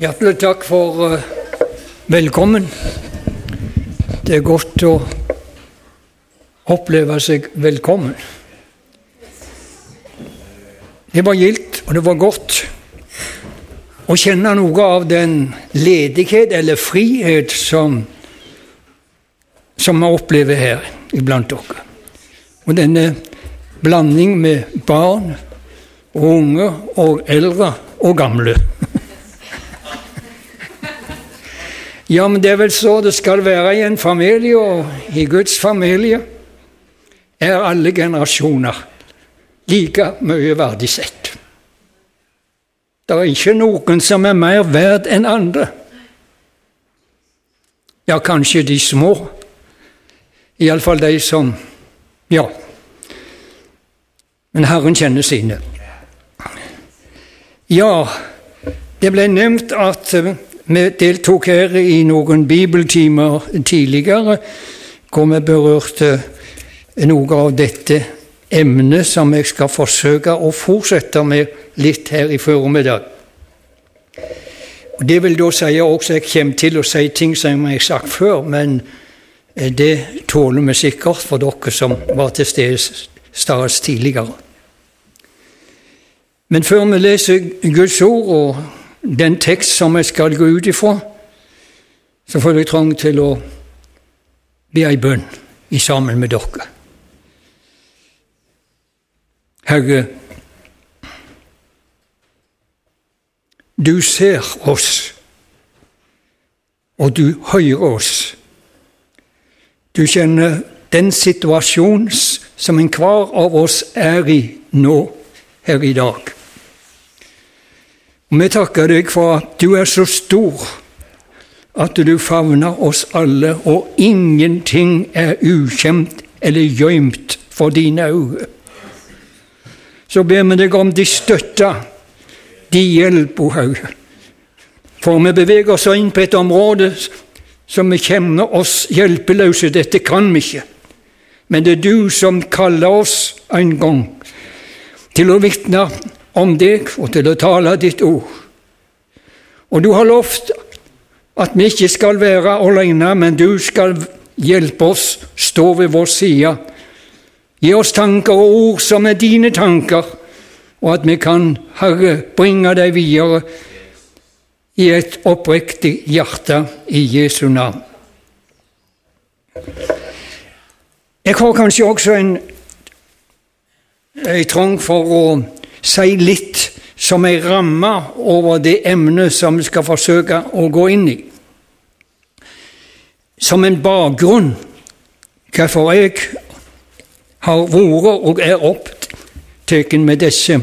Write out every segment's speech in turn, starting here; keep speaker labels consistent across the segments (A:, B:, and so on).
A: Hjertelig takk for uh, velkommen. Det er godt å oppleve seg velkommen. Det var gildt, og det var godt å kjenne noe av den ledighet eller frihet som, som vi opplever her iblant dere. Og denne blanding med barn og unge og eldre og gamle. Ja, men det er vel så det skal være i en familie, og i Guds familie er alle generasjoner like mye verdisett. Det er ikke noen som er mer verd enn andre. Ja, kanskje de små. Iallfall de som Ja. Men Herren kjenner sine. Ja, det ble nevnt at vi deltok her i noen bibeltimer tidligere hvor vi berørte noe av dette emnet som jeg skal forsøke å fortsette med litt her i formiddag. Det vil da si også jeg kommer til å si ting som jeg har sagt før, men eh, det tåler vi sikkert for dere som var til stede tidligere. Men før vi leser Guds ord og den tekst som jeg skal gå ut ifra, så får jeg trang til å be ei bønn i sammen med dere. Herre, du ser oss, og du hører oss. Du kjenner den situasjonen som enhver av oss er i nå, her i dag. Og Vi takker deg for at du er så stor at du favner oss alle, og ingenting er ukjent eller gjemt for dine øyne. Så ber vi deg om de støtte, de hjelp, o. For vi beveger oss inn på et område som vi kjenner oss hjelpeløse. Dette kan vi ikke. Men det er du som kaller oss en gang til å vitne om deg og til å tale ditt ord. Og du har lovt at vi ikke skal være alene, men du skal hjelpe oss, stå ved vår side. Gi oss tanker og ord som er dine tanker, og at vi kan, Herre, bringe deg videre i et oppriktig hjerte i Jesu navn. Jeg har kanskje også en, en trang for å si litt som ei ramme over det emnet som vi skal forsøke å gå inn i. Som en bakgrunn hvorfor jeg har vært og er opptatt med disse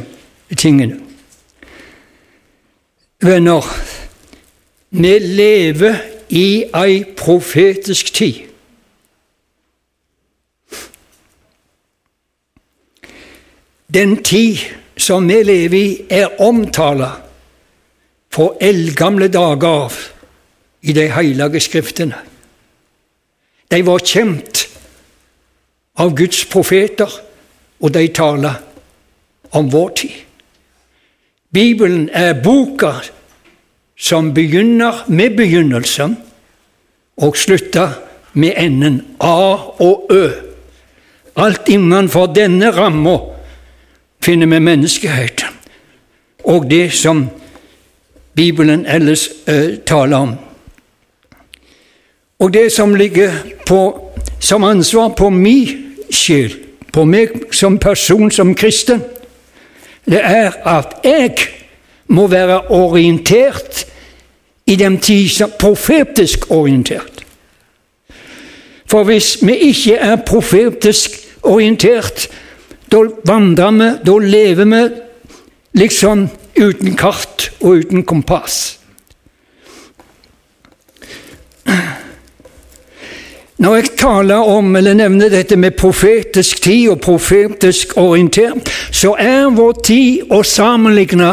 A: tingene. Venner, vi lever i ei profetisk tid. Den tid som vi lever i, er omtala fra eldgamle dager av i de hellige skriftene. De var kjent av Guds profeter, og de taler om vår tid. Bibelen er boka som begynner med begynnelsen og slutter med enden A og Ø. Alt innenfor denne ramma finner vi menneskehet og det som Bibelen ellers eh, taler om. Og det som ligger på, som ansvar på min sjel, på meg som person, som kristen, det er at jeg må være orientert i den tid som profetisk orientert. For hvis vi ikke er profetisk orientert, da vandrer vi, da lever vi liksom uten kart og uten kompass. Når jeg taler om eller nevner dette med profetisk tid og profetisk orientert, så er vår tid å sammenligne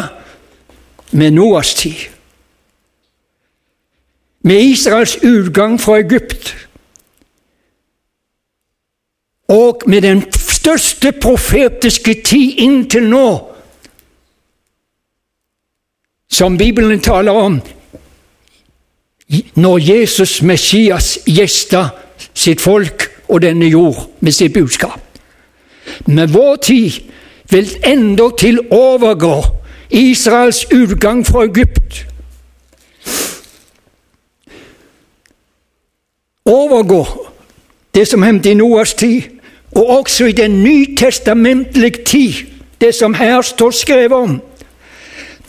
A: med Noas tid. Med Israels utgang fra Egypt og med den største profetiske tid inntil nå, som Bibelen taler om når Jesus Messias gjesta sitt folk og denne jord med sitt budskap. Men vår tid vil endatil overgå Israels utgang fra Egypt. Overgå det som hendte i Noas tid, og også i den nytestamentlige tid, det som her står skrevet om.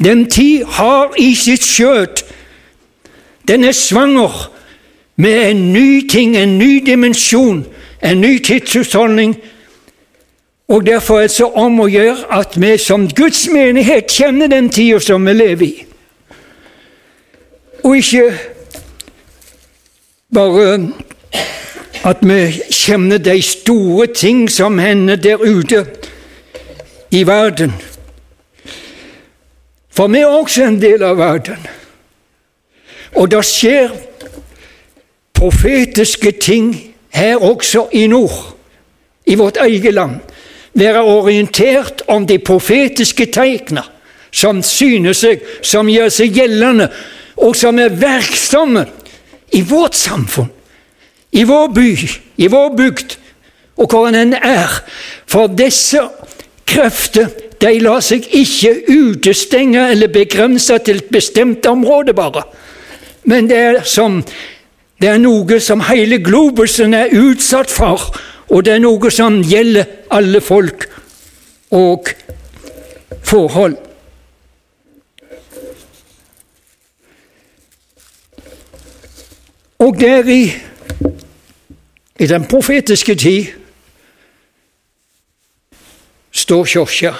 A: Den tid har i sitt skjøt Den er svanger med en ny ting, en ny dimensjon, en ny tidsutholdning. Og Derfor er det så om å gjøre at vi som Guds menighet kjenner den tida som vi lever i. Og ikke bare at vi kjenner de store ting som hender der ute i verden. For vi er også en del av verden. Og det skjer profetiske ting her også i nord, i vårt eget land. Være orientert om de profetiske tegnene som synes seg, som gjør seg gjeldende, og som er virksomme i vårt samfunn, i vår by, i vår bygd, og hvor en er. For disse krefter de lar seg ikke utestenge eller begrense til et bestemt område, bare. Men det er som det er noe som hele globusen er utsatt for, og det er noe som gjelder alle folk og forhold. Og der i, i den profetiske tid står Kirka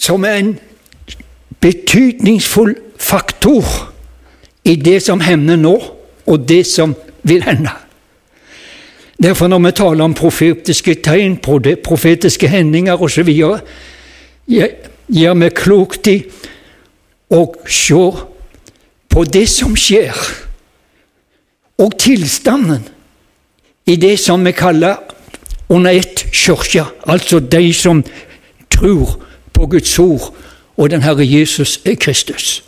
A: som er en betydningsfull faktor i det som hender nå, og det som vil hende. Derfor når vi taler om profetiske tegn, profetiske hendinger osv., gjør vi klokt i å se på det som skjer, og tilstanden i det som vi kaller under ett kirke, altså de som tror på Guds ord og den Herre Jesus Kristus.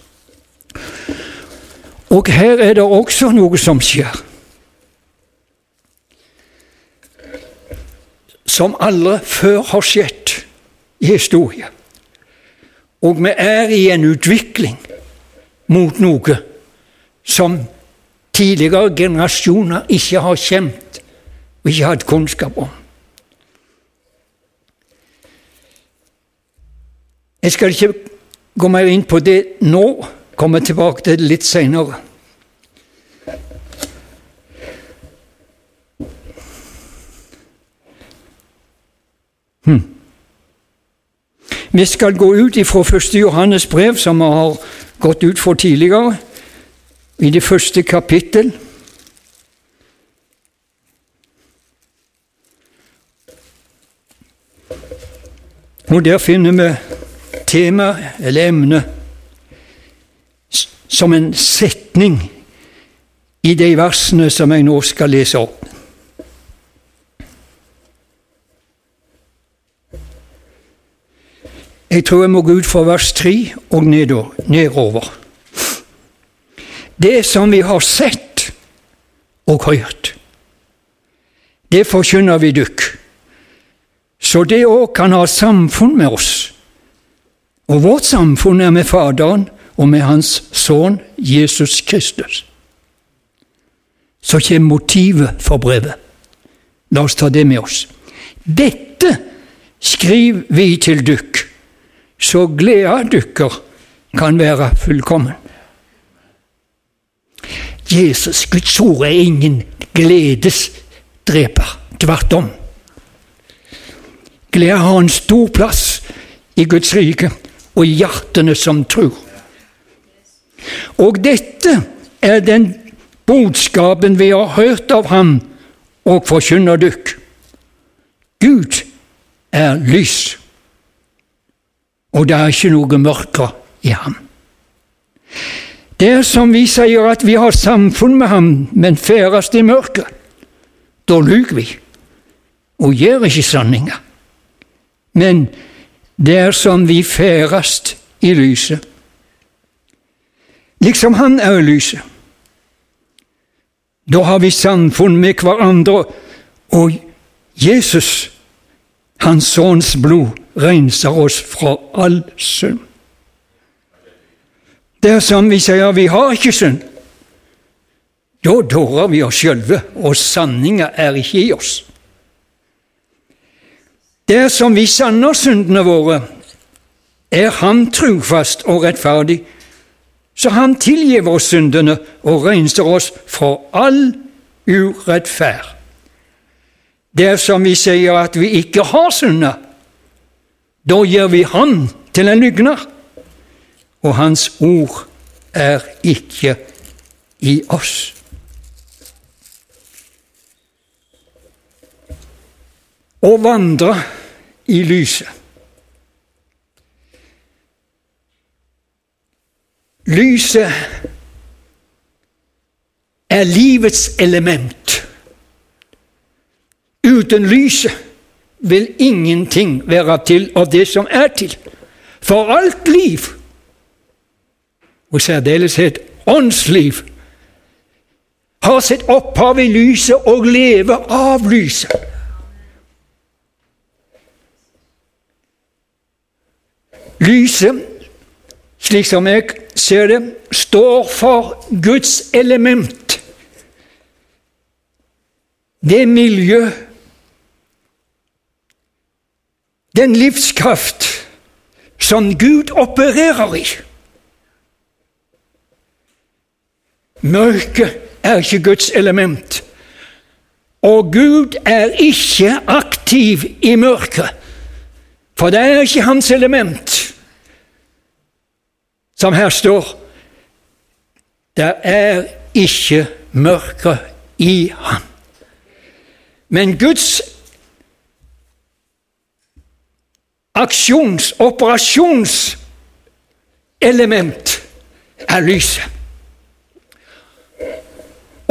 A: Og her er det også noe som skjer. Som aldri før har skjedd i historien. Og vi er i en utvikling mot noe som tidligere generasjoner ikke har kjent og ikke hatt kunnskap om. Jeg skal ikke gå mer inn på det nå, Kommer tilbake til det litt seinere. Hmm. Vi skal gå ut ifra 1. Johannes brev, som vi har gått ut for tidligere, i det første kapittel. Og Der finner vi tema, eller emne, som en setning i de versene som jeg nå skal lese opp. Jeg tror jeg må gå ut fra vers 3 og nedover. Det som vi har sett og hørt, det forkynner vi dykk, så det òg kan ha samfunn med oss. Og vårt samfunn er med Faderen og med Hans Sønn Jesus Kristus. Så kommer motivet for brevet. La oss ta det med oss. Dette skriver vi til dykk, så gleda dykker kan være fullkommen. Jesus, Guds ord, er ingen gledesdreper. Tvert om. Glede har en stor plass i Guds rike og i hjertene som tror. Og dette er den budskapen vi har hørt av ham og forkynner dykk. Gud er lys, og det er ikke noe mørke i ham. Det som vi sier at vi har samfunn med ham, men ferdes i mørket. Da lyver vi og gjør ikke sanninga. Men det er som vi ferdes i lyset. liksom han er i lyset. Da har vi samfunn med hverandre, og Jesus, hans sønns blod, renser oss fra all synd. Dersom vi sier vi har ikke synd, da dårer vi oss sjølve, og sanninga er ikke i oss. Dersom vi sanner syndene våre, er Han trufast og rettferdig, så Han tilgir oss syndene og renser oss fra all urettferd. Dersom vi sier at vi ikke har synda, da gjør vi Han til en lygner, og Hans ord er ikke i oss. Å vandre i lyset. Lyset er livets element. Uten lyset vil ingenting være til av det som er til. For alt liv, og særdeleshet åndsliv, har sitt opphav i lyset og lever av lyset. Lyset, slik som jeg ser det, står for Guds element. Det miljø, den livskraft som Gud opererer i. Mørket er ikke Guds element, og Gud er ikke aktiv i mørket, for det er ikke hans element som her står. Det er ikke mørke i ham. Men Guds aksjons-, operasjonselement er lyset.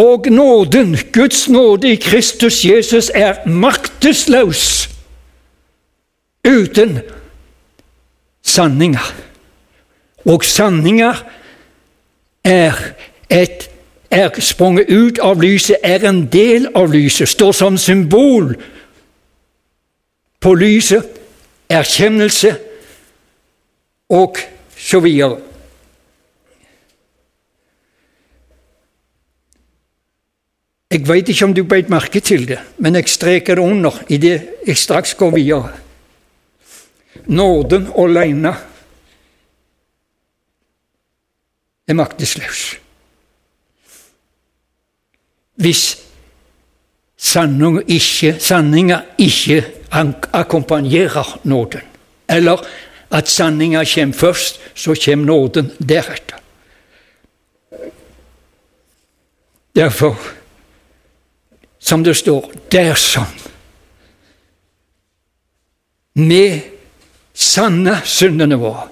A: Og nåden, Guds nåde i Kristus Jesus, er maktesløs uten sanninger. Og sanninger er, er sprunget ut av lyset, er en del av lyset, står som symbol på lyset, erkjennelse og så videre. Jeg veit ikke om du beit merke til det, men jeg streker det under i det jeg straks går videre. Nåden alene er maktesløs. Hvis sanninga ikke, sanninga ikke akkompagnerer nåden, eller at sanninga kommer først, så kommer nåden deretter. Derfor, som det står, dersom vi sanne syndene våre,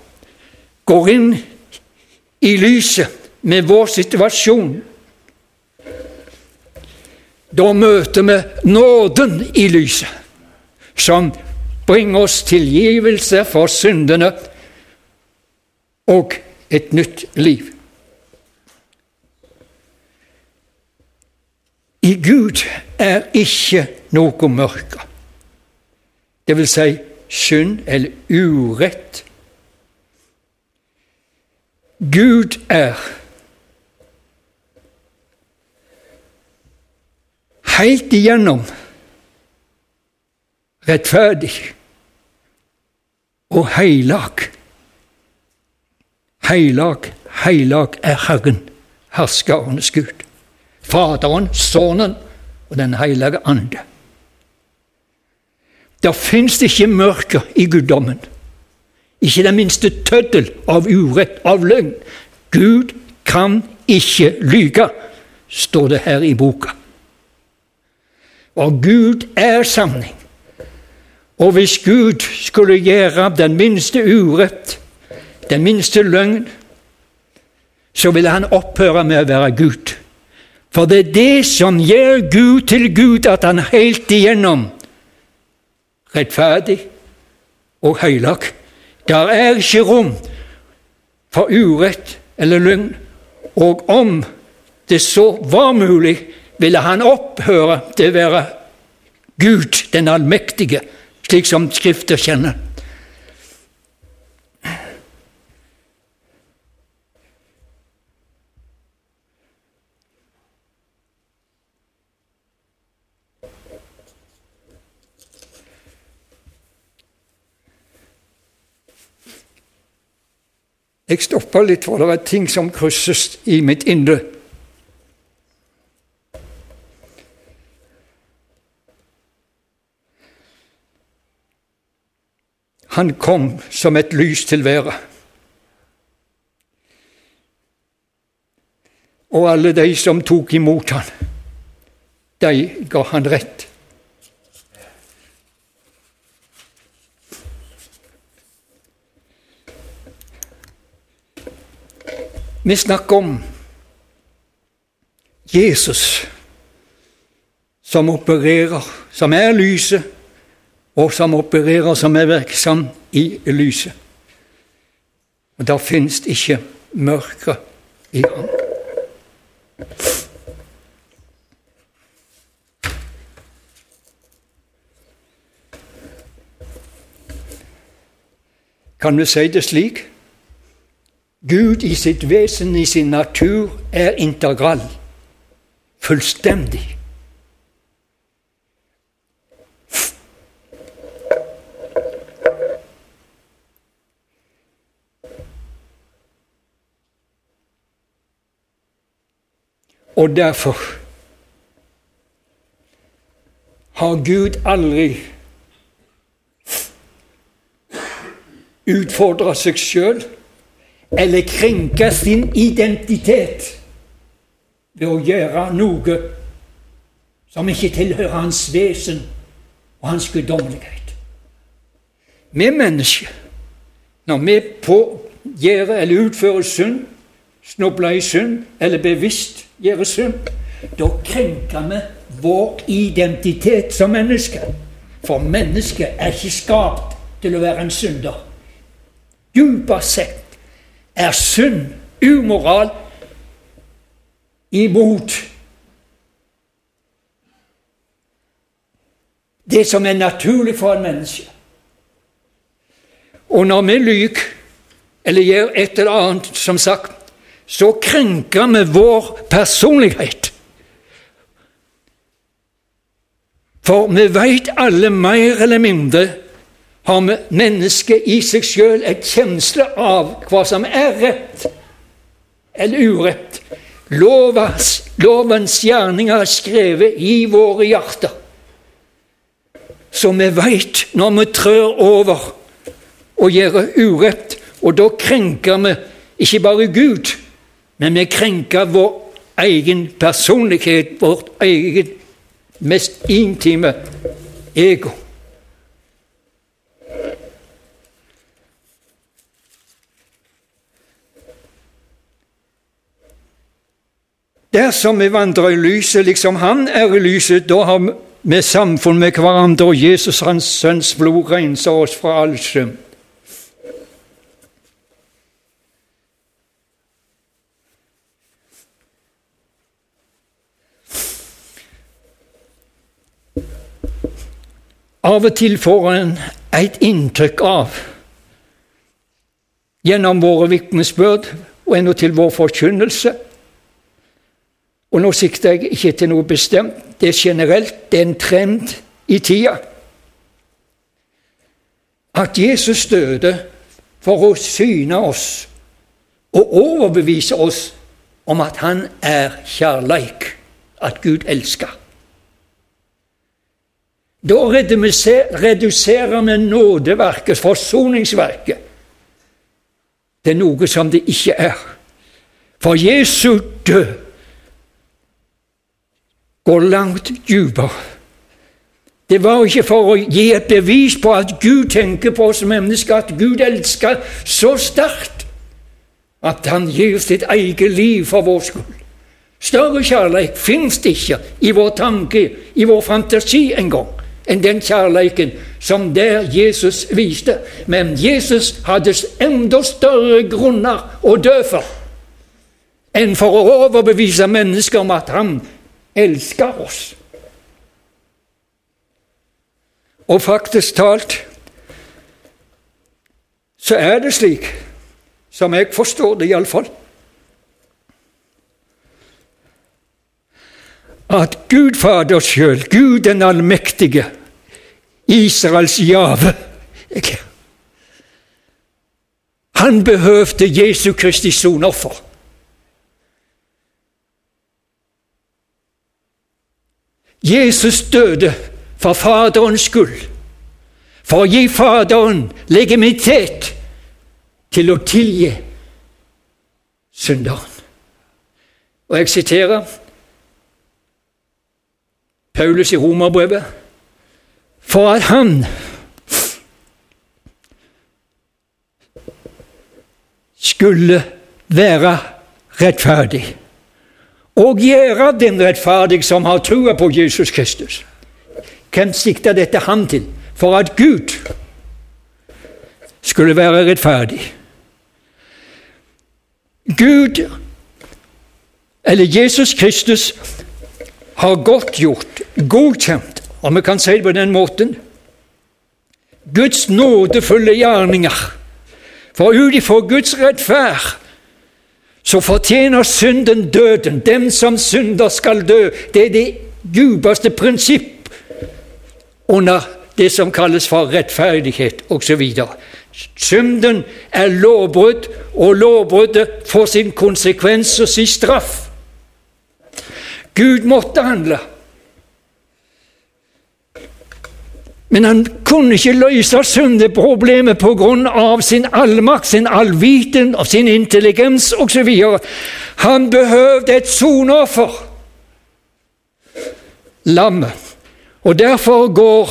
A: går inn i lyset med vår situasjon. Da møter vi nåden i lyset, som bringer oss tilgivelse for syndene og et nytt liv. I Gud er ikke noe mørke, det vil si synd eller urett Gud er. Helt igjennom rettferdig og heilag. Heilag, heilag er Herren, herskarenes Gud. Faderen, Sønnen og Den hellige ande. Der fins ikke mørke i guddommen. Ikke den minste tøddel av urett, av løgn. Gud kan ikke lyge, står det her i boka. Og Gud er sanning. Og hvis Gud skulle gjøre den minste urett, den minste løgn, så ville han opphøre med å være Gud. For det er det som gjør Gud til Gud, at han helt igjennom rettferdig og høylag der er ikke rom for urett eller løgn Og om det så var mulig, ville han opphøre til å være Gud den allmektige, slik som Skrifter kjenner. Jeg stopper litt, for det er ting som krysses i mitt indre. Han kom som et lys til været. Og alle de som tok imot han, de ga han rett. Vi snakker om Jesus som opererer, som er lyset, og som opererer, som er virksom i lyset. Og Der finnes ikke mørke i ham. Kan vi si det slik? Gud i sitt vesen, i sin natur, er integral, fullstendig. Og derfor har Gud aldri utfordra seg sjøl eller krenke sin identitet ved å gjøre noe som ikke tilhører hans vesen og hans guddommelighet. Vi mennesker, når vi gjør eller utfører synd, snubler i synd eller bevisst gjør synd, da krenker vi vår identitet som mennesker. For mennesket er ikke skapt til å være en synder. Dypest sett er synd, umoral, imot det som er naturlig for en menneske. Og når vi lyver eller gjør et eller annet, som sagt, så krenker vi vår personlighet. For vi veit alle mer eller mindre har mennesket i seg sjøl et kjensle av hva som er rett eller urett. Lovens, lovens gjerninger er skrevet i våre hjerter. Så vi veit når vi trør over og gjør urett, og da krenker vi ikke bare Gud, men vi krenker vår egen personlighet, vårt eget mest intime ego. Dersom vi vandrer i lyset liksom Han er i lyset, da har vi samfunn med hverandre, og Jesus, Hans Sønns blod, renser oss fra all synd. Av og til får en et inntrykk av, gjennom våre vitnesbyrd og endatil vår forkynnelse, og nå sikter jeg ikke til noe bestemt, det er generelt, det er en trend i tida. At Jesus døde for å syne oss og overbevise oss om at han er kjærleik, at Gud elsker. Da reduserer vi nådeverket, forsoningsverket, til noe som det ikke er. For Jesu død går langt dypere. Det var ikke for å gi et bevis på at Gud tenker på oss mennesker, at Gud elsker så sterkt at han gir sitt eget liv for vår skyld. Større kjærlighet fins ikke i vår tanke, i vår fantasi engang, enn den kjærligheten som der Jesus viste. Men Jesus hadde enda større grunner å dø for enn for å overbevise mennesker om at han elsker oss. Og faktisk talt så er det slik, som jeg forstår det iallfall, at Gud Fader sjøl, Gud den allmektige, Israels jave Han behøvde Jesu Kristi sonoffer. Jesus døde for Faderens skyld, for å gi Faderen legitimitet til å tilgi synderen. Og jeg siterer Paulus i Romerbrevet. For at han skulle være rettferdig og gjøre den rettferdig som har trua på Jesus Kristus. Hvem sikta dette han til? For at Gud skulle være rettferdig. Gud, eller Jesus Kristus, har godtgjort, godkjent, om vi kan si det på den måten, Guds nådefulle gjerninger. For ut ifra Guds rettferd så fortjener synden døden. Dem som synder, skal dø. Det er det djupeste prinsipp under det som kalles for rettferdighet osv. Synden er lovbrudd, og lovbruddet får sin konsekvens og sin straff. Gud måtte handle. Men han kunne ikke løse syndeproblemet av sin allmakt, sin allviten og sin intelligens osv. Han behøvde et soneoffer, lammet. Og derfor går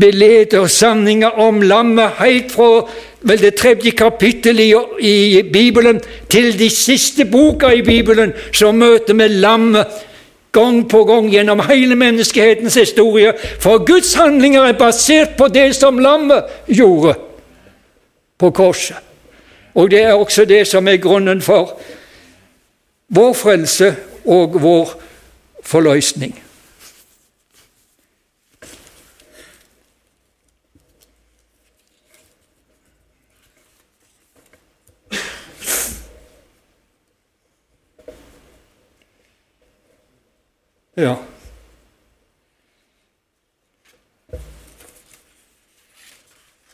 A: beledersamlinger om lammet helt fra vel det tredje kapittelet i Bibelen til de siste boka i Bibelen, så møter vi lammet gang på gang gjennom hele menneskehetens historie. For Guds handlinger er basert på det som lammet gjorde på korset. Og det er også det som er grunnen for vår frelse og vår forløsning. Ja.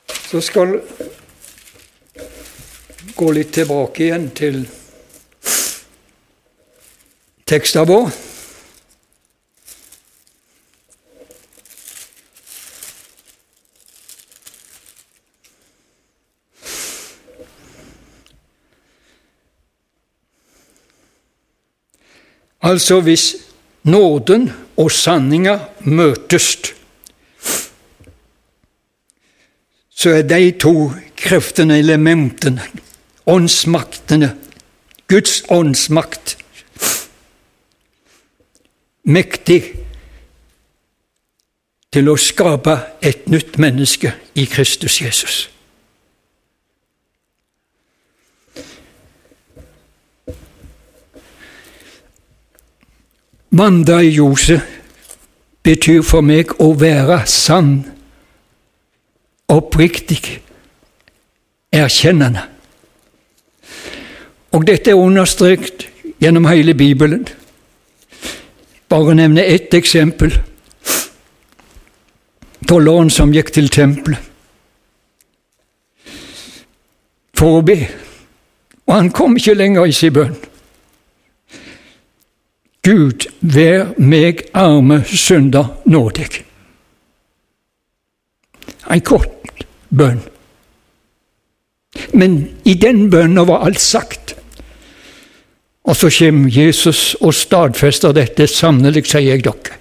A: Så skal gå litt tilbake igjen til teksten vår. Altså hvis nåden og sanninga møtes, så er de to kreftene, elementene, åndsmaktene, Guds åndsmakt, mektig til å skape et nytt menneske i Kristus Jesus. Manda i Jose betyr for meg å være sann, oppriktig, erkjennende. Og dette er understreket gjennom hele Bibelen. Bare nevne ett eksempel. Tolleren som gikk til tempelet for å be, og han kom ikke lenger i sin bønn. Gud, vær meg arme synder nådig. En kort bønn. Men i den bønnen var alt sagt. Og så kommer Jesus og stadfester dette. Sannelig, sier jeg dere.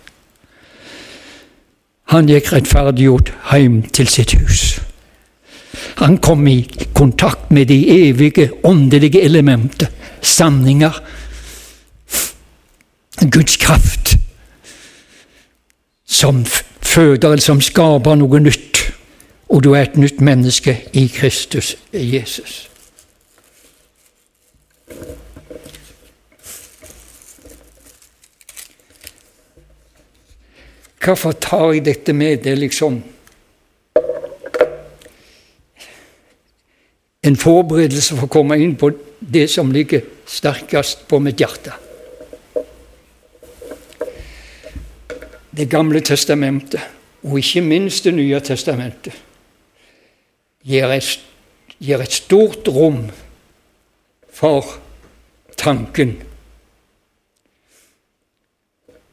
A: Han gikk rettferdiggjort hjem til sitt hus. Han kom i kontakt med de evige, åndelige elementer, sanninger, Guds kraft som føder eller som skaper noe nytt, og du er et nytt menneske i Kristus Jesus. Hvorfor tar jeg dette med? Det er liksom En forberedelse for å komme inn på det som ligger sterkest på mitt hjerte. Det gamle testamentet, og ikke minst Det nye testamentet, gir et, gir et stort rom for tanken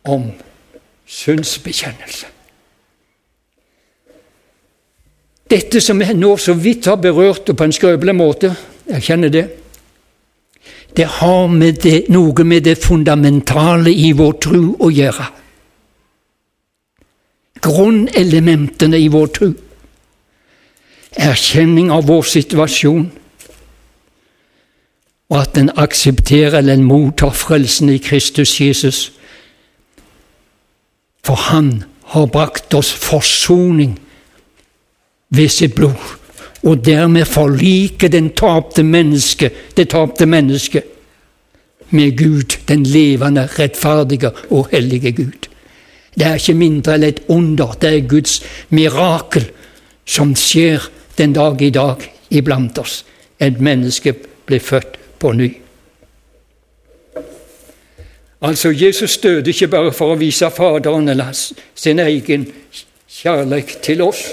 A: om synsbekjennelse. Dette som jeg nå så vidt har berørt og på en skrøpelig måte, jeg kjenner det, det har med det, noe med det fundamentale i vår tro å gjøre. Grunnelementene i vår tro. Erkjenning av vår situasjon, og at en aksepterer eller en mottar frelsen i Kristus Jesus. For Han har brakt oss forsoning ved sitt blod, og dermed forlike den tapte menneske, det tapte mennesket med Gud, den levende, rettferdige og hellige Gud. Det er ikke mindre enn et under, det er Guds mirakel som skjer den dag i dag iblant oss. Et menneske blir født på ny. Altså, Jesus døde ikke bare for å vise Faderen eller sin egen kjærlighet til oss,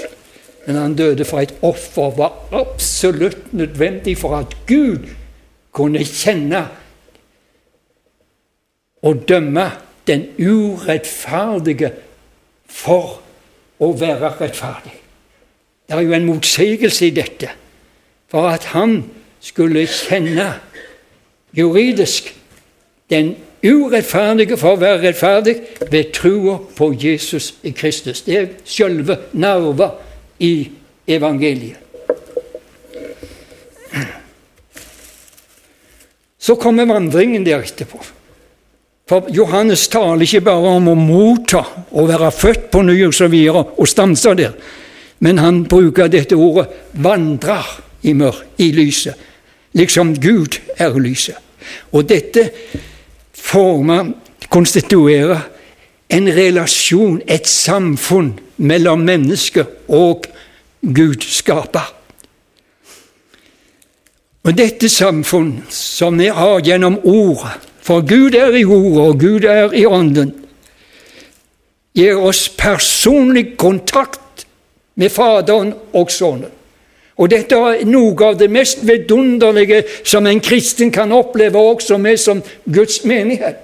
A: men han døde for et offer var absolutt nødvendig for at Gud kunne kjenne og dømme den urettferdige for å være rettferdig. Det er jo en motsigelse i dette. For at han skulle kjenne juridisk den urettferdige for å være rettferdig ved troa på Jesus i Kristus. Det er selve nerven i evangeliet. Så kommer vandringen der etterpå. For Johannes taler ikke bare om å motta og være født på ny og så videre, og stanse der, men han bruker dette ordet 'vandrer' i mør, i lyset, liksom Gud er lyset. Og dette former, konstituerer en relasjon, et samfunn, mellom menneske og Gud skaper. Og dette samfunn som vi har gjennom Ordet, for Gud er i Ordet, og Gud er i Ånden, gir oss personlig kontakt med Faderen og Sønnen. Og dette er noe av det mest vidunderlige som en kristen kan oppleve, også med som Guds menighet.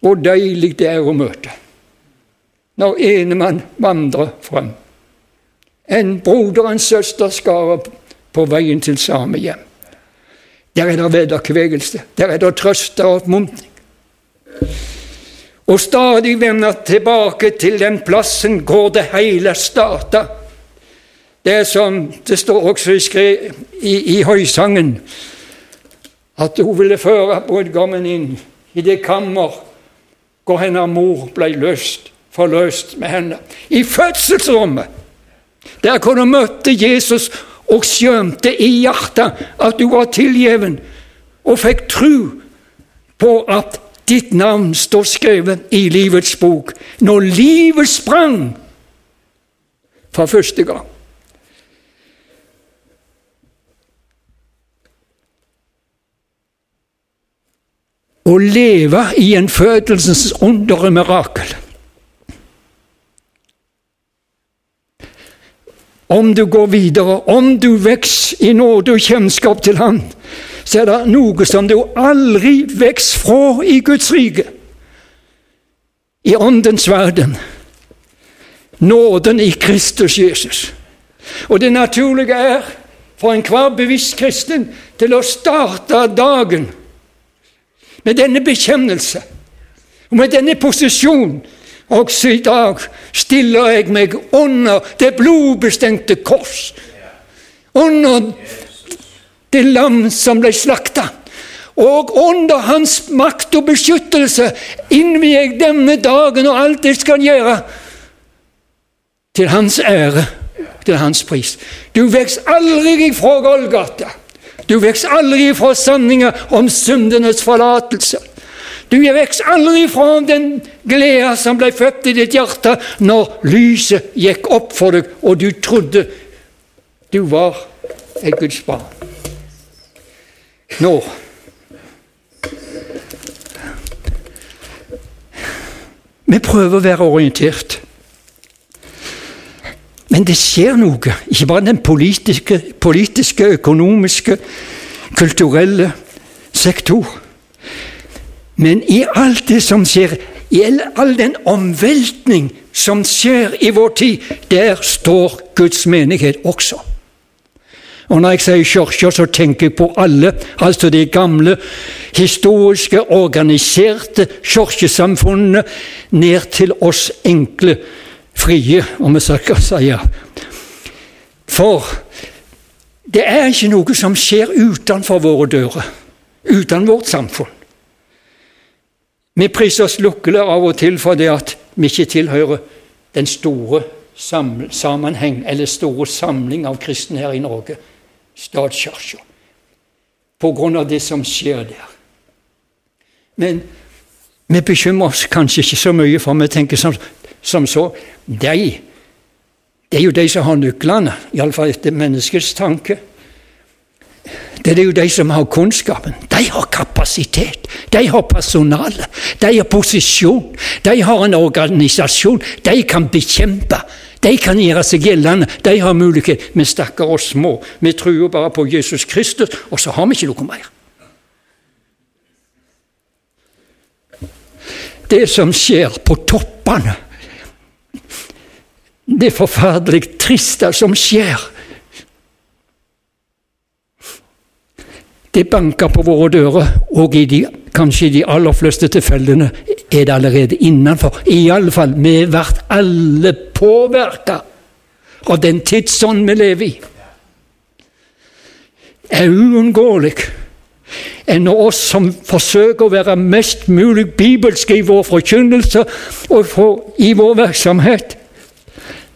A: Hvor deilig det er å møte når ene mann vandrer frem. En broder og en søster skarer på veien til samme hjem. Der er det vederkvegelse, der er det trøst og oppmuntring. Og stadig vender tilbake til den plassen hvor det hele starta. Det som det står også i, i, i høysangen, at hun ville føre brudgommen inn i det kammer hvor hennes mor ble løst forløst med henne. I fødselsrommet, der hvor hun møtte Jesus og skjønte i hjertet at du var tilgjeven, og fikk tro på at ditt navn står skrevet i livets bok, når livet sprang for første gang. Å leve i en fødelsens under mirakel. Om du går videre, om du vokser i nåde og kjennskap til Han, så er det noe som du aldri vokser fra i Guds rike. I Åndens verden. Nåden i Kristus Jesus. Og det naturlige er for enhver bevisst kristen til å starte dagen med denne bekjennelse og med denne posisjonen også i dag stiller jeg meg under det blodbestemte kors. Under det lam som ble slakta. Og under hans makt og beskyttelse innvier jeg denne dagen og alt jeg skal gjøre, til hans ære, til hans pris. Du vokser aldri ifra Golgata. Du vokser aldri ifra sanninga om syndenes forlatelse. Du er vekst aldri fra den gleda som ble født i ditt hjerte når lyset gikk opp for deg, og du trodde du var et Guds barn. Nå Vi prøver å være orientert. Men det skjer noe, ikke bare den politiske, politiske økonomiske, kulturelle sektor. Men i alt det som skjer, i all den omveltning som skjer i vår tid, der står Guds menighet også. Og Når jeg sier kirke, så tenker jeg på alle, altså de gamle, historiske, organiserte kirkesamfunnene, ned til oss enkle, frie, om vi skal si. For det er ikke noe som skjer utenfor våre dører, uten vårt samfunn. Vi priser oss lykkelige av og til for det at vi ikke tilhører den store sammenheng eller store samling av kristne her i Norge, statskirka, på grunn av det som skjer der. Men vi bekymrer oss kanskje ikke så mye, for vi tenker som, som så de, Det er jo de som har nøklene, iallfall etter menneskets tanke. Det er jo de som har kunnskapen. De har kapasitet. De har personale. De har posisjon. De har en organisasjon. De kan bekjempe. De kan gjøre seg gjeldende. De har mulighet. Vi stakkar oss små. Vi tror bare på Jesus Kristus, og så har vi ikke noe mer. Det som skjer på toppene, det forferdelig triste som skjer Det banker på våre dører, og i de, kanskje i de aller fleste tilfellene er det allerede innenfor. Iallfall, vi blir alle påvirka av den tidsånd vi lever i. er uunngåelig enn oss som forsøker å være mest mulig bibelske i vår forkynnelse og i vår virksomhet.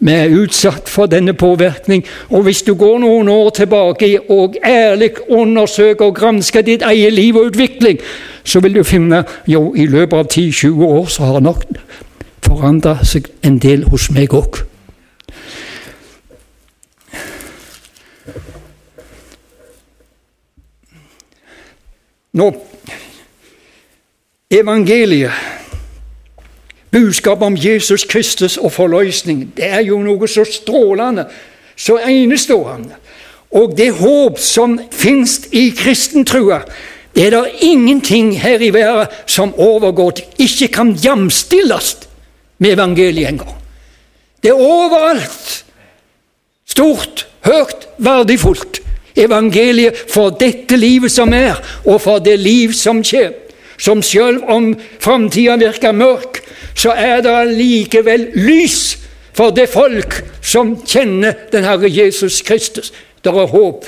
A: Vi er utsatt for denne påvirkning, og hvis du går noen år tilbake og ærlig undersøker og gransker ditt eget liv og utvikling, så vil du finne jo i løpet av 10-20 år så har det nok forandra seg en del hos meg òg. Nå, evangeliet Budskapet om Jesus Kristus og forløsning det er jo noe så strålende, så enestående. Og det håp som finnes i kristentrua, det er det ingenting her i verden som overgår, ikke kan jamstilles med evangeliet engang. Det er overalt. Stort, høyt, verdifullt. Evangeliet for dette livet som er, og for det liv som kommer. Som selv om framtida virker mørk, så er det allikevel lys for det folk som kjenner den Herre Jesus Kristus. Det er håp.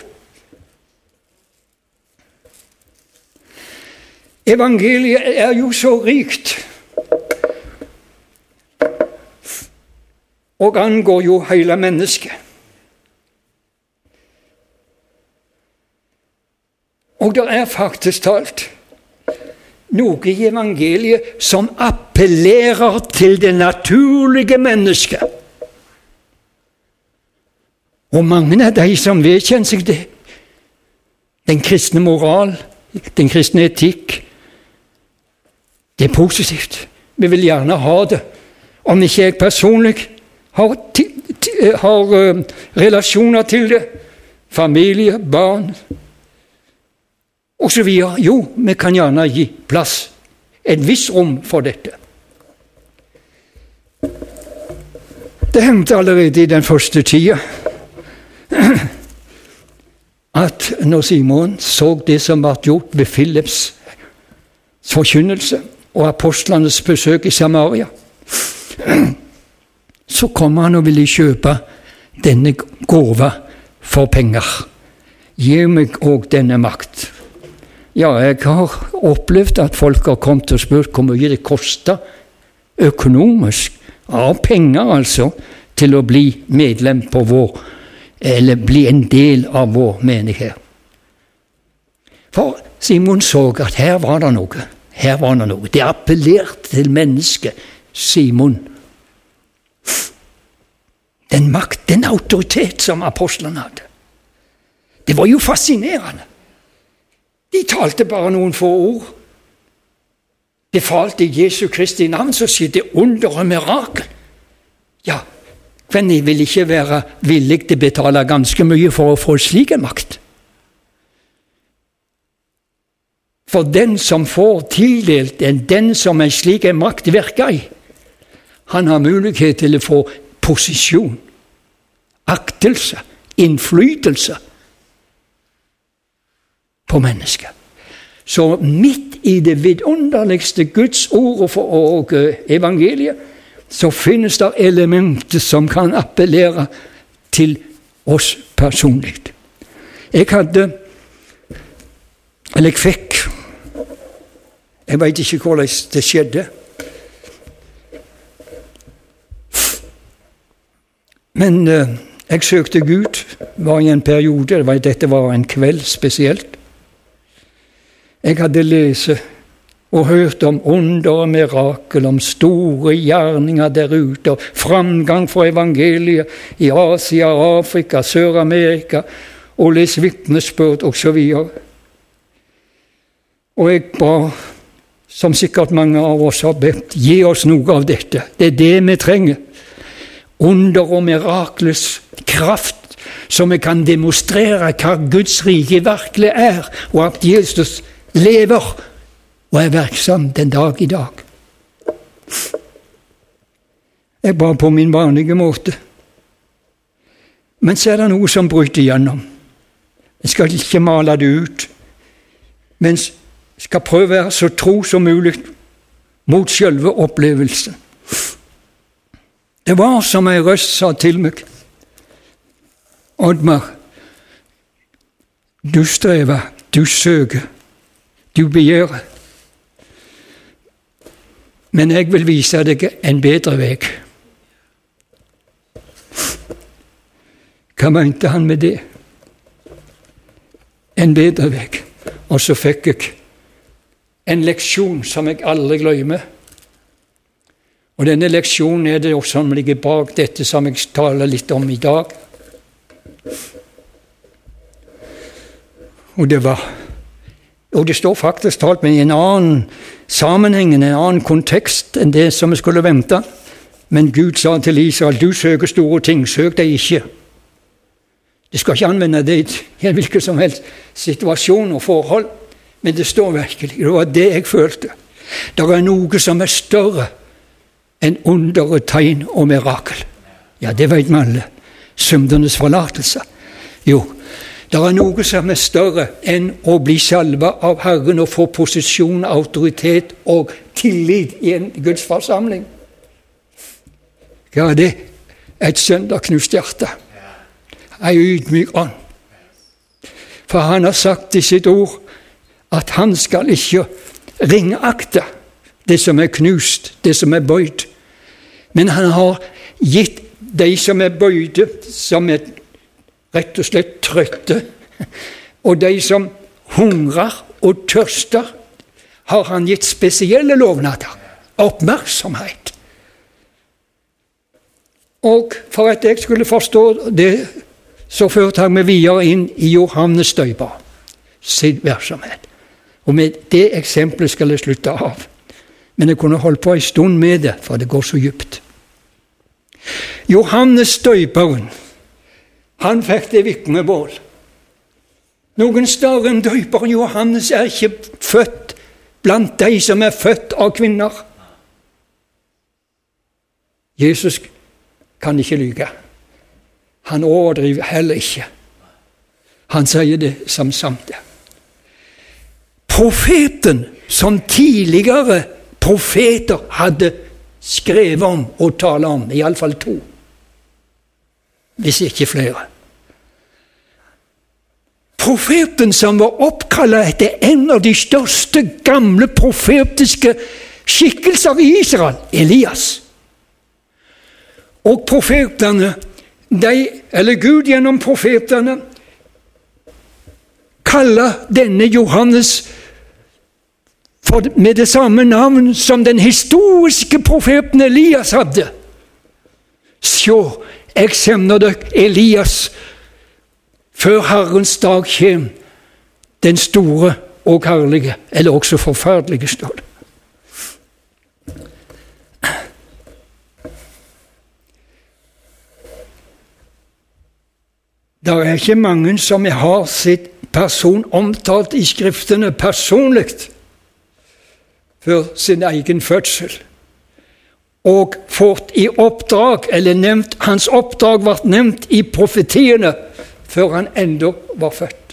A: Evangeliet er jo så rikt og angår jo hele mennesket. Og det er faktisk talt noe i evangeliet som appellerer til det naturlige mennesket. Og mange av de som vedkjenner seg det, den kristne moral, den kristne etikk, det er positivt. Vi vil gjerne ha det. Om ikke jeg personlig har, har uh, relasjoner til det, familie, barn osv. Jo, vi kan gjerne gi plass, et visst rom for dette. Det hendte allerede i den første tida at når Simon så det som ble gjort ved Philips forkynnelse og apostlenes besøk i Samaria, så kom han og ville kjøpe denne gåva for penger. Gi meg òg denne makt. Ja, jeg har opplevd at folk har kommet og spurt hvor mye det koster økonomisk, av penger altså, til å bli medlem på vår eller bli en del av vår menighet. For Simon så at her var det noe. her var det noe. Det appellerte til mennesket Simon. Den makt, den autoritet som apostlene hadde. Det var jo fascinerende. De talte bare noen få ord. Befalte i Jesu Kristi navn, så skjedde under og mirakel. Ja, men jeg vil ikke være villig til å betale ganske mye for å få slik en makt? For den som får tildelt en, den som en slik en makt virker i, han har mulighet til å få posisjon, aktelse, innflytelse på mennesket. Så midt i det vidunderligste Guds ord og evangeliet, så finnes det elementer som kan appellere til oss personlig. Jeg hadde Eller jeg fikk Jeg veit ikke hvordan det skjedde. Men uh, jeg søkte Gud, var i en periode, dette var en kveld spesielt. Jeg hadde lest og hørt om under og mirakel, om store gjerninger der ute, og framgang for evangeliet i Asia, Afrika, Sør-Amerika, og lest vitnesbyrd osv. Og, og jeg ba, som sikkert mange av oss har bedt, gi oss noe av dette. Det er det vi trenger. Under og miraklets kraft, så vi kan demonstrere hva Guds rike virkelig er, og at Jesus lever og er virksom den dag i dag. Jeg ba på min vanlige måte. Men så er det noe som bryter igjennom. Jeg skal ikke male det ut, men skal prøve å være så tro som mulig mot selve opplevelsen. Det var som ei røst sa til meg, Oddmar, du strever, du søker, du begjærer. Men jeg vil vise deg en bedre vei. Hva mente han med det? En bedre vei. Og så fikk jeg en leksjon som jeg aldri glemmer. Og denne leksjonen er det som ligger bak dette som jeg taler litt om i dag. Og det var og det står faktisk talt med i en annen sammenheng, en annen kontekst enn det som vi skulle vente. Men Gud sa til Israel, du søker store ting, søk deg ikke. Du skal ikke anvende det i en hvilken som helst situasjon og forhold, men det står virkelig. Det var det jeg følte. Det er noe som er større enn under og tegn og mirakel. Ja, det vet vi alle. Syndenes forlatelse. Jo, det er noe som er større enn å bli salva av Herren og få posisjon, autoritet og tillit i en Guds forsamling. Ja, det er et sønderknust hjerte. Ei ydmyk ånd. For han har sagt i sitt ord at han skal ikke ringakte det som er knust, det som er bøyd. Men han har gitt de som er bøyde, som er rett og slett trøtte. Og de som hungrer og tørster, har han gitt spesielle lovnader. Oppmerksomhet. Og for at jeg skulle forstå det, så førte han meg videre inn i Johannes døyper sin virksomhet. Og med det eksempelet skal jeg slutte av. Men jeg kunne holdt på en stund med det, for det går så djupt. Johannes døyperen han fikk det vitnemål. Noen større enn døperen Johannes er ikke født blant de som er født av kvinner. Jesus kan ikke lyge. Han overdriver heller ikke. Han sier det som sant er. Profeten som tidligere profeter hadde skrevet om og talt om, iallfall to hvis ikke flere. Profeten som var oppkalt etter en av de største gamle profetiske skikkelser i Israel, Elias. Og profetene, de, eller Gud gjennom profetene, kaller denne Johannes for med det samme navn som den historiske profeten Elias hadde. Sjå, jeg sender dere Elias før Herrens dag kjem, den store og herlige, eller også forferdelige, står det. Det er ikke mange som har sitt person omtalt i Skriftene personlig før sin egen fødsel. Og fått i oppdrag, eller nevnt, hans oppdrag ble nevnt i profetiene før han ennå var født.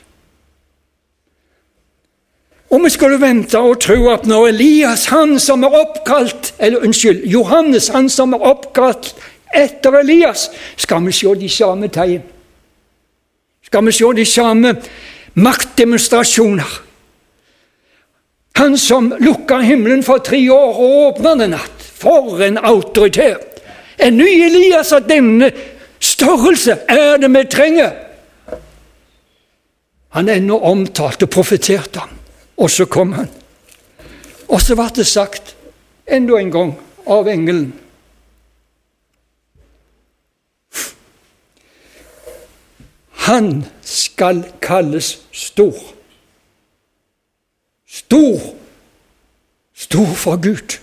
A: Og vi skulle vente og tro at når Elias, han som er oppkalt Eller unnskyld, Johannes, han som er oppkalt etter Elias, skal vi se de samme tegn. Skal vi se de samme maktdemonstrasjoner. Han som lukka himmelen for tre år og åpna den natt. For en autoritet! En ny Elias av denne størrelse er det vi trenger. Han er ennå omtalt og profetert ham. Og så kom han. Og så ble det sagt enda en gang av engelen Han skal kalles stor. Stor. Stor for Gud.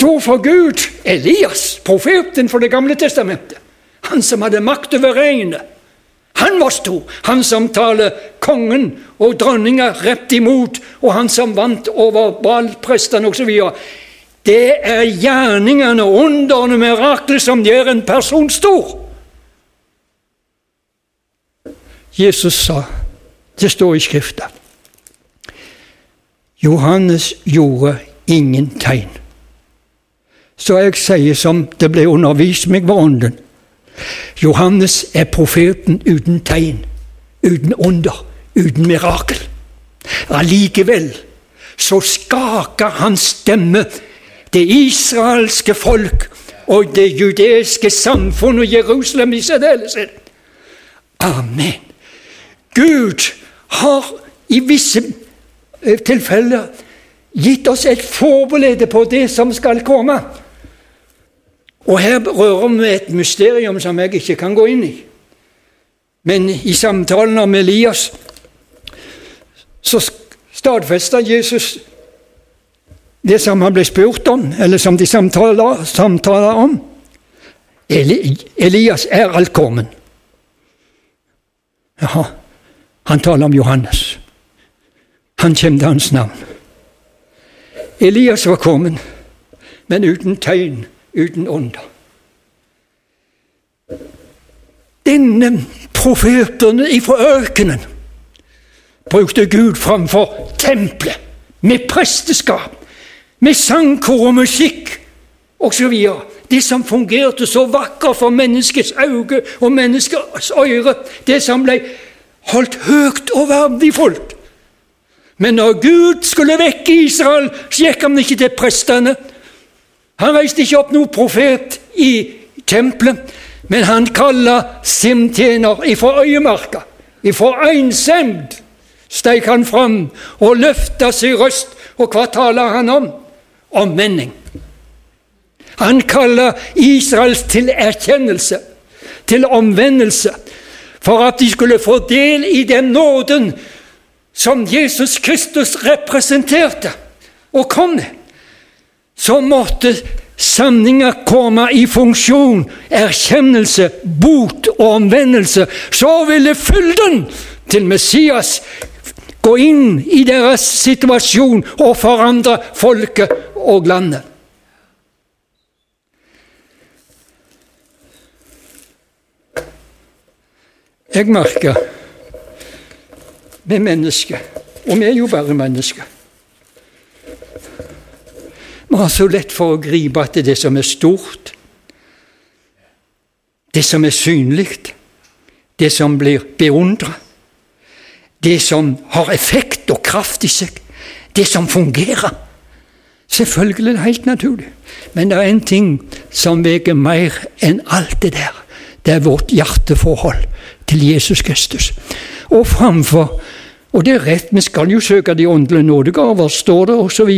A: Stor for Gud! Elias, profeten for Det gamle testamentet. Han som hadde makt over regnet. Han var stor, han som taler kongen og dronninga rett imot, og han som vant over balprestene osv. Det er gjerningene, underne, mirakler som gjør en person stor. Jesus sa, det står i Skrifta, Johannes gjorde ingen tegn. Så jeg sier som det ble undervist meg ved Ånden. Johannes er profeten uten tegn, uten under, uten mirakel. Allikevel så skaker hans stemme det israelske folk og det judeiske samfunn og Jerusalem i særdeleshet. Amen. Gud har i visse eh, tilfeller gitt oss et forbilde på det som skal komme. Og her rører vi et mysterium som jeg ikke kan gå inn i. Men i samtalen om Elias så stadfester Jesus det som han ble spurt om, eller som de samtaler, samtaler om. Eli, Elias er alt kommen. Jaha, han taler om Johannes. Han kjente hans navn. Elias var kommet, men uten tegn uten under. Denne profeten ifra ørkenen brukte Gud framfor tempelet, med presteskap, med sangkor og musikk osv. Det som fungerte så vakkert for menneskets øye og menneskets øyre Det som ble holdt høyt og verdifullt. Men når Gud skulle vekke Israel, så gikk han ikke til prestene. Han reiste ikke opp noen profet i tempelet, men han kalla sin tjener ifra øyemarka. Ifra einsemd steik han fram og løfta sin røst, og hva taler han om? Omvending. Han kaller Israels til erkjennelse, til omvendelse, for at de skulle få del i den nåden som Jesus Kristus representerte og kom med så måtte sanninga komme i funksjon, erkjennelse, bot og omvendelse. Så ville fylden til Messias gå inn i deres situasjon og forandre folket og landet. Jeg merker med mennesker, og vi er jo bare mennesker vi har så lett for å gripe etter det som er stort, det som er synlig, det som blir beundra, det som har effekt og kraft i seg, det som fungerer. Selvfølgelig helt naturlig, men det er en ting som veier mer enn alt det der. Det er vårt hjerteforhold til Jesus Kristus. Og framfor Og det er rett, vi skal jo søke de åndelige nådegaver, står det, osv.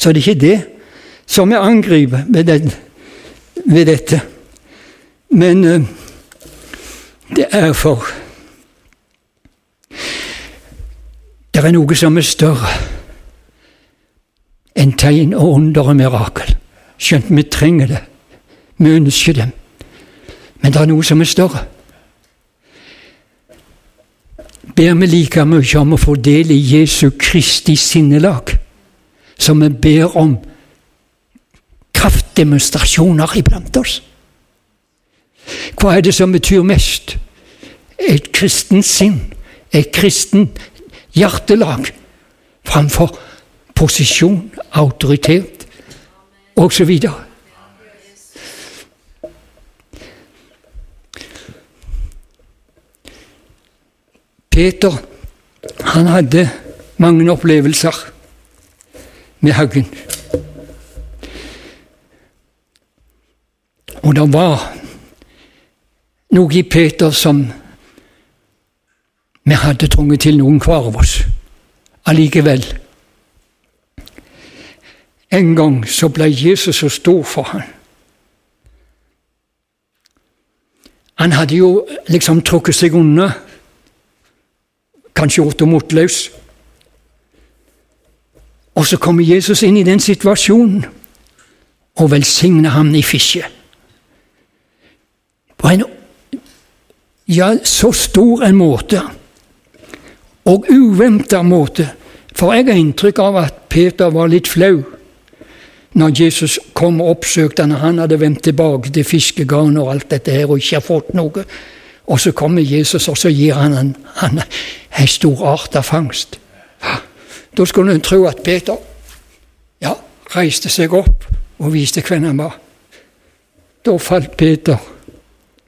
A: Så, det er ikke det som jeg angriper ved, den, ved dette. Men uh, det er for Det er noe som er større enn tegn og under og mirakel. Skjønt vi trenger det. Vi ønsker dem. Men det er noe som er større. Ber vi like mye om å få del i Jesu Kristi sinnelag som vi ber om kraftdemonstrasjoner iblant oss? Hva er det som betyr mest? Et kristent sinn, et kristent hjertelag framfor posisjon, autoritet osv. Peter han hadde mange opplevelser med haugen. Og det var noe i Peter som vi hadde tvunget til noen hver av oss. Allikevel. En gang så ble Jesus så stor for ham. Han hadde jo liksom trukket seg unna, kanskje det motløs. Og så kommer Jesus inn i den situasjonen og velsigner ham i fisket. På en ja, så stor en måte og uventa måte. For jeg har inntrykk av at Peter var litt flau når Jesus kom og oppsøkte han, han hadde vendt tilbake til fiskegarnet og alt dette her og ikke har fått noe. Og så kommer Jesus, og så gir han en, en, en stor art av fangst. Da skulle en tro at Peter ja, reiste seg opp og viste hvem han var. Da falt Peter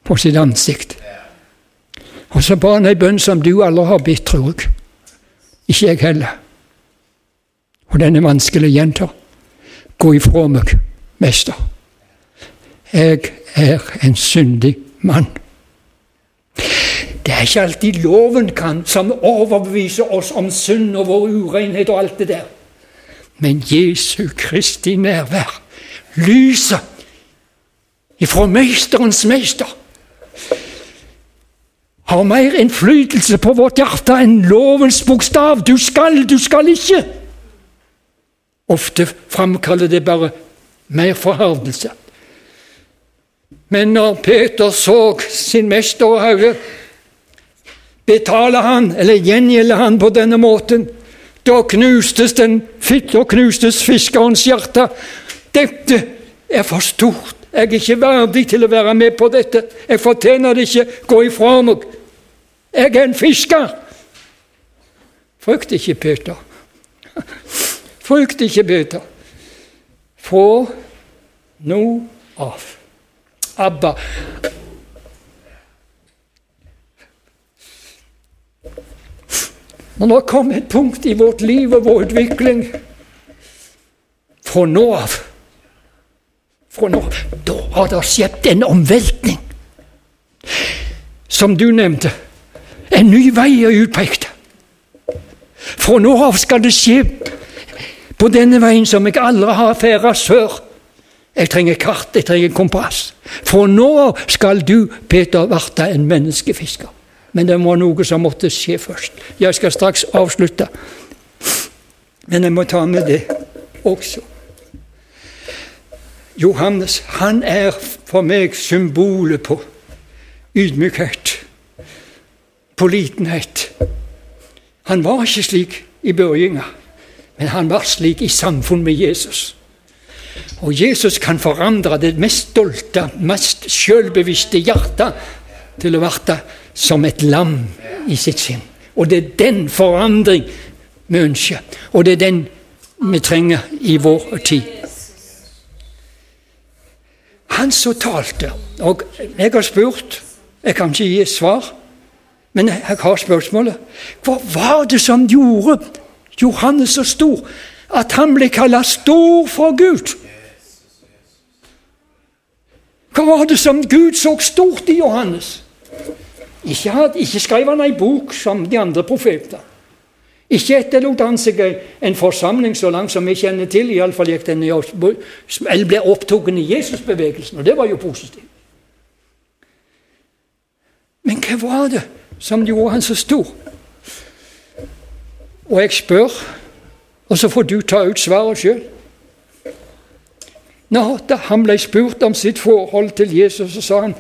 A: på sitt ansikt. Og så ba han ei bønn som du aldri har bedt, tror jeg. Ikke jeg heller. Og den er vanskelig å gjenta. Gå ifra meg, mester. Jeg er en syndig mann. Det er ikke alltid loven kan, som overbeviser oss om synd og vår urenhet og alt det der. Men Jesu Kristi nærvær lyser ifra Mesterens mester har mer innflytelse på vårt hjerte enn lovens bokstav. Du skal, du skal ikke. Ofte framkaller det bare mer forherdelse. Men når Peter så sin mester og herre betale han, eller gjengjelde han på denne måten, da knustes, den, da knustes fiskerens hjerte. Dette er for stort. Jeg er ikke verdig til å være med på dette. Jeg fortjener det ikke. Gå ifra meg. Jeg er en fisker! Frykt ikke, Peter. Frykt ikke, Peter. Fra nå av. Abba. Når det kom et punkt i vårt liv og vår utvikling fra nå av Fra nå av Da har det skjedd en omveltning. Som du nevnte. En ny vei er utpekt. Fra nå av skal det skje på denne veien som jeg aldri har ferdes før. Jeg trenger kart, jeg trenger kompass. Fra nå av skal du, Peter, bli en menneskefisker. Men det var noe som måtte skje først. Jeg skal straks avslutte. Men jeg må ta med det også. Johannes, han er for meg symbolet på ydmykhet på litenhet. Han var ikke slik i begynnelsen, men han var slik i samfunn med Jesus. Og Jesus kan forandre det mest stolte, mest selvbevisste hjertet til å bli som et lam i sitt sinn. Og det er den forandring vi ønsker, og det er den vi trenger i vår tid. Han som talte, og jeg har spurt, jeg kan ikke gi et svar, men jeg har spørsmålet. Hva var det som gjorde Johannes så stor? At han ble kalt stor for Gud? Hva var det som Gud så stort i Johannes? Ikke, had, ikke skrev han ei bok som de andre profeter. Ikke etterlot han seg en forsamling så langt som vi kjenner til. Iallfall gikk den eller ble opptatt i Jesusbevegelsen, og det var jo positivt. Men hva var det som gjorde han så stor? Og jeg spør, og så får du ta ut svaret sjøl. Når han ble spurt om sitt forhold til Jesus, så sa han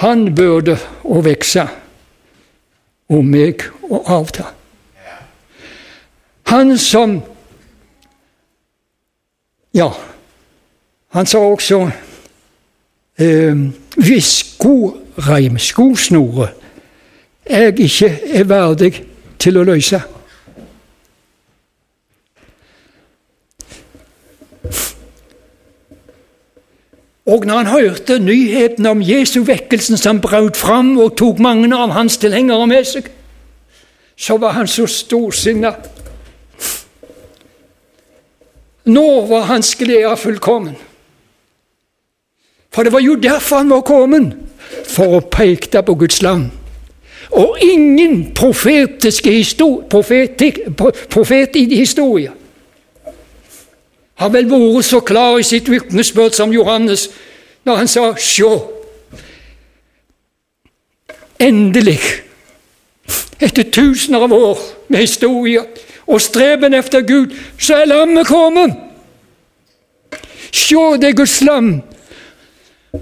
A: han burde å vokse, og meg å avta. Han som Ja, han sa også eh, hvis skoreim, skosnore, jeg ikke er verdig til å løse Og når han hørte nyheten om Jesu vekkelsen som brøt fram og tok mange av hans tilhengere med seg, så var han så storsinna. Nå var hans glede fullkommen. For det var jo derfor han var kommet, for å peke på Guds land. Og ingen profetiske profeti, profet i historien har vel vært så klar i sitt vitnesbyrd som Johannes når han sa Sjå, endelig, etter tusener av år med historie og streben etter Gud, så er lammet kommet. Sjå, det er Guds lam.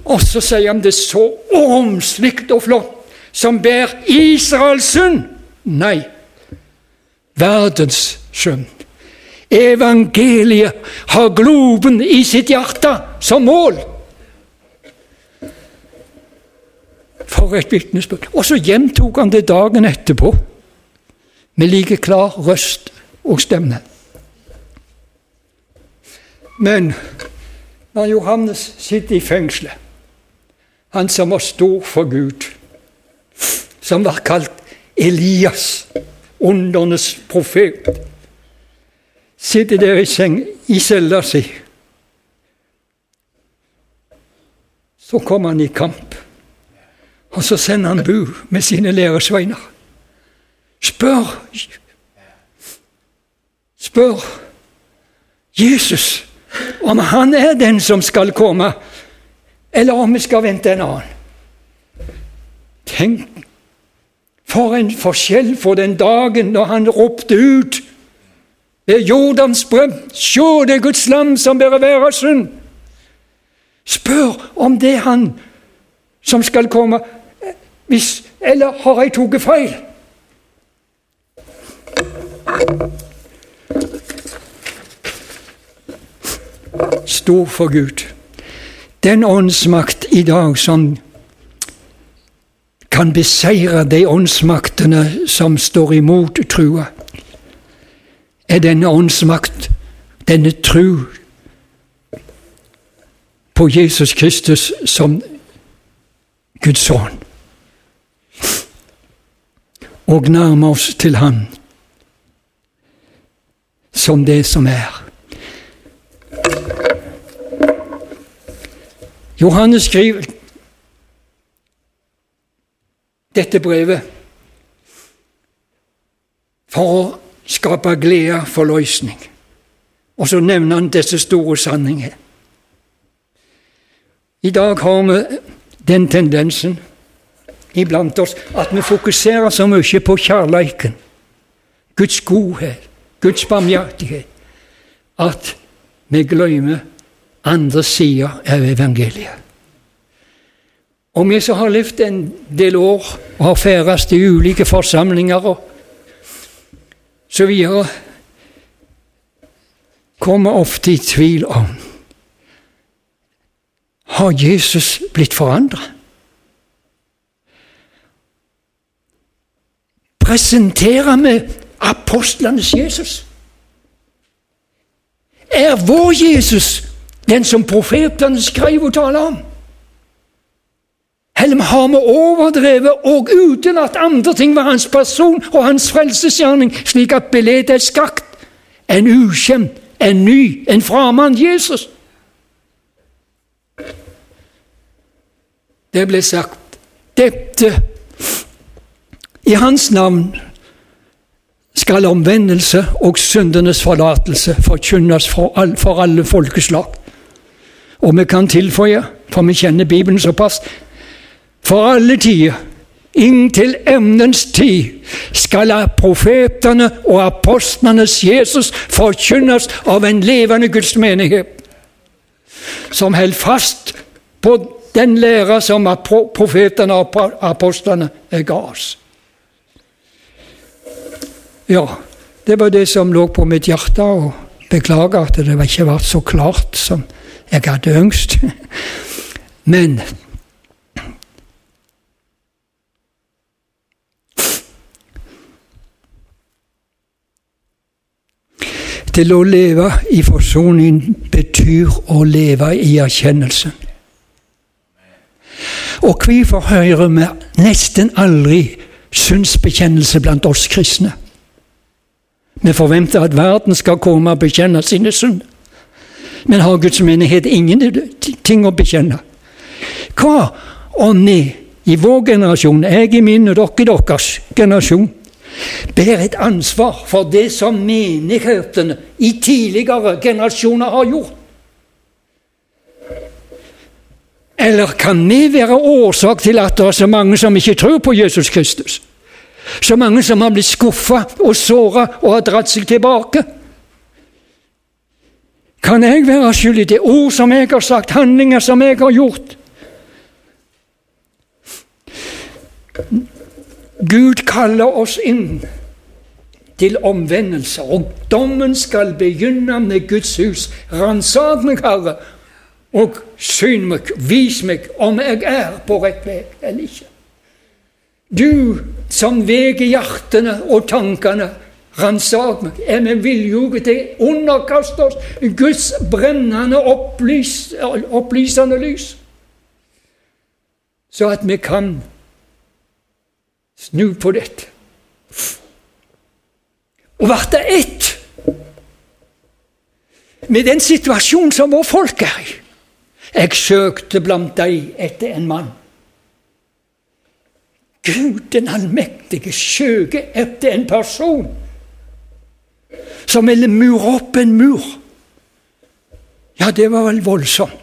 A: Og så sier han det så ormslikt og flott, som ber Israels synd. Nei, verdens synd. Evangeliet har globen i sitt hjerte som mål. For et vitnesbyrd. Og så gjentok han det dagen etterpå med like klar røst og stemme. Men når Johannes sitter i fengselet, han som var stor for Gud, som var kalt Elias, undernes profet sitter der i seng i cella si. Så kommer han i kamp, og så sender han bud med sine læresveiner. Spør Spør Jesus om han er den som skal komme, eller om vi skal vente en annen. Tenk for en forskjell for den dagen når han ropte ut ved Jordans brønn. Sjå, det er Guds lam som bærer være synd. Spør om det er Han som skal komme, hvis, eller har jeg tatt feil? Stor for Gud. Den åndsmakt i dag som kan beseire de åndsmaktene som står imot trua er denne åndsmakt, denne tru på Jesus Kristus som Guds sønn. Og nærme oss til Han som det som er. Johannes skriver dette brevet for å skape glede for løsning. Og så nevner han disse store sannheter. I dag har vi den tendensen iblant oss at vi fokuserer så mye på kjærleiken, Guds godhet, Guds barmhjertighet, at vi glemmer andre sider av evangeliet. Og vi som har levd en del år og har ferdes i ulike forsamlinger og så vi videre, kommer ofte i tvil om Har Jesus blitt forandret? Presenterer vi apostlenes Jesus? Er vår Jesus den som profetene skrev og taler om? Eller har vi overdrevet og utelatt andre ting ved hans person og hans frelsesgjerning, slik at bildet er skakt? En ukjent, en ny, en framand Jesus. Det ble sagt dette I Hans navn skal omvendelse og syndenes forlatelse forkynnes for, all, for alle folkeslag. Og vi kan tilføye, for vi kjenner Bibelen såpass, for alle tider, inntil emnens tid, skal profetene og apostlenes Jesus forkynnes av en levende Guds menighet, som holder fast på den læra som profetene og apostlene ga oss. Ja, det var det som lå på mitt hjerte, og beklager at det ikke ble så klart som jeg hadde ønsket. Men Til å leve i forsoning betyr å leve i erkjennelsen. Og hvorfor hører vi nesten aldri synsbekjennelse blant oss kristne? Vi forventer at verden skal komme og bekjenne sine synd. Men har Guds menighet ingenting å bekjenne? Hva om vi i vår generasjon, jeg i min og dere i deres generasjon, ber et ansvar for det som menighetene i tidligere generasjoner har gjort? Eller kan vi være årsak til at det er så mange som ikke tror på Jesus Kristus? Så mange som har blitt skuffa og såra og har dratt seg tilbake. Kan jeg være skyld i det ord som jeg har sagt, handlinger som jeg har gjort? Gud kaller oss inn til omvendelse, og dommen skal begynne med Guds hus. Ransak meg, Herre, og syn meg, vis meg om jeg er på rett vei eller ikke. Du som veger hjertene og tankene, ransak meg. Er vi villige til å underkaste oss Guds brennende, opplys, opplysende lys? Så at vi kan snu på dette. Og bli ett med den situasjonen som vår folk er i. Jeg søkte blant deg etter en mann Gud den allmektige søker etter en person som ville mure opp en mur. Ja, det var vel voldsomt.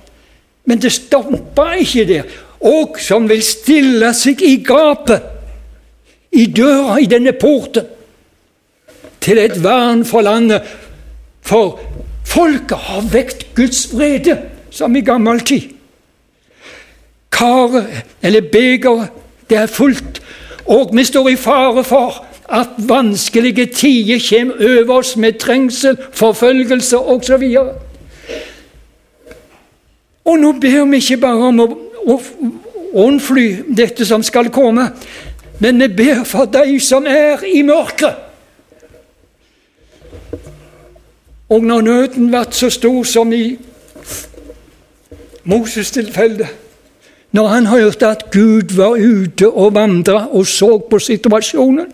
A: Men det stoppa ikke der. Og som vil stille seg i gapet, i døra, i denne porten, til et vern for landet. For folket har vekt Guds vrede, som i gammel tid. Karet, eller begeret, det er fullt, og vi står i fare for at vanskelige tider kommer over oss med trengsel, forfølgelse osv. Og, og nå ber vi ikke bare om å, å unnfly dette som skal komme, men vi ber for de som er i mørket. Og når nøden ble så stor som i Moses' tilfelle når han hørte at Gud var ute og vandra og så på situasjonen.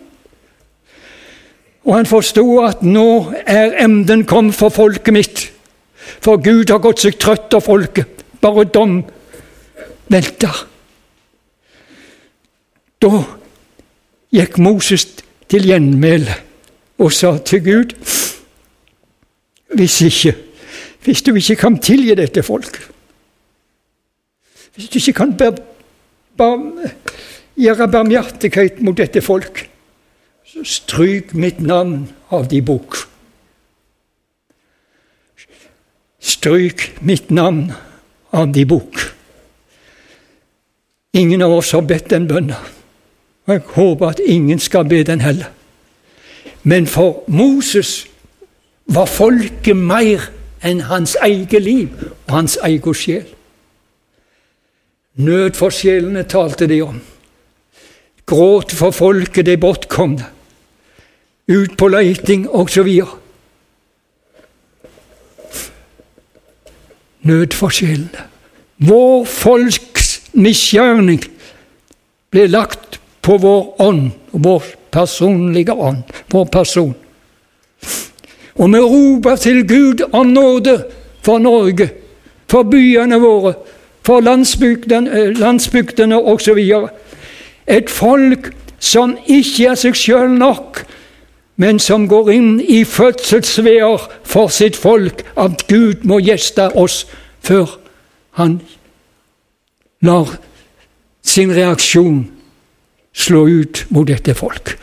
A: Og han forsto at nå er emden kommet for folket mitt. For Gud har gått seg trøtt av folket. Bare dom velter. Da gikk Moses til gjenmæle og sa til Gud Hvis ikke, hvis du ikke kan tilgi dette folk hvis du ikke kan ber, ber, gjøre barmhjertighet mot dette folk, så stryk mitt navn av de bok. Stryk mitt navn av de bok. Ingen av oss har bedt den bønna, og jeg håper at ingen skal be den heller. Men for Moses var folket mer enn hans eget liv og hans egen sjel. Nød for sjelene talte de om. Gråt for folket de bortkomne. Ut på leiting osv. Nød for sjelene. Vår folks misgjerning ble lagt på vår ånd, vår personlige ånd, vår person. Og vi roper til Gud om nåde for Norge, for byene våre, for landsbygdene, eh, landsbygdene osv. Et folk som ikke er seg sjøl nok, men som går inn i fødselsveer for sitt folk, at Gud må gjeste oss før han lar sin reaksjon slå ut mot dette folk.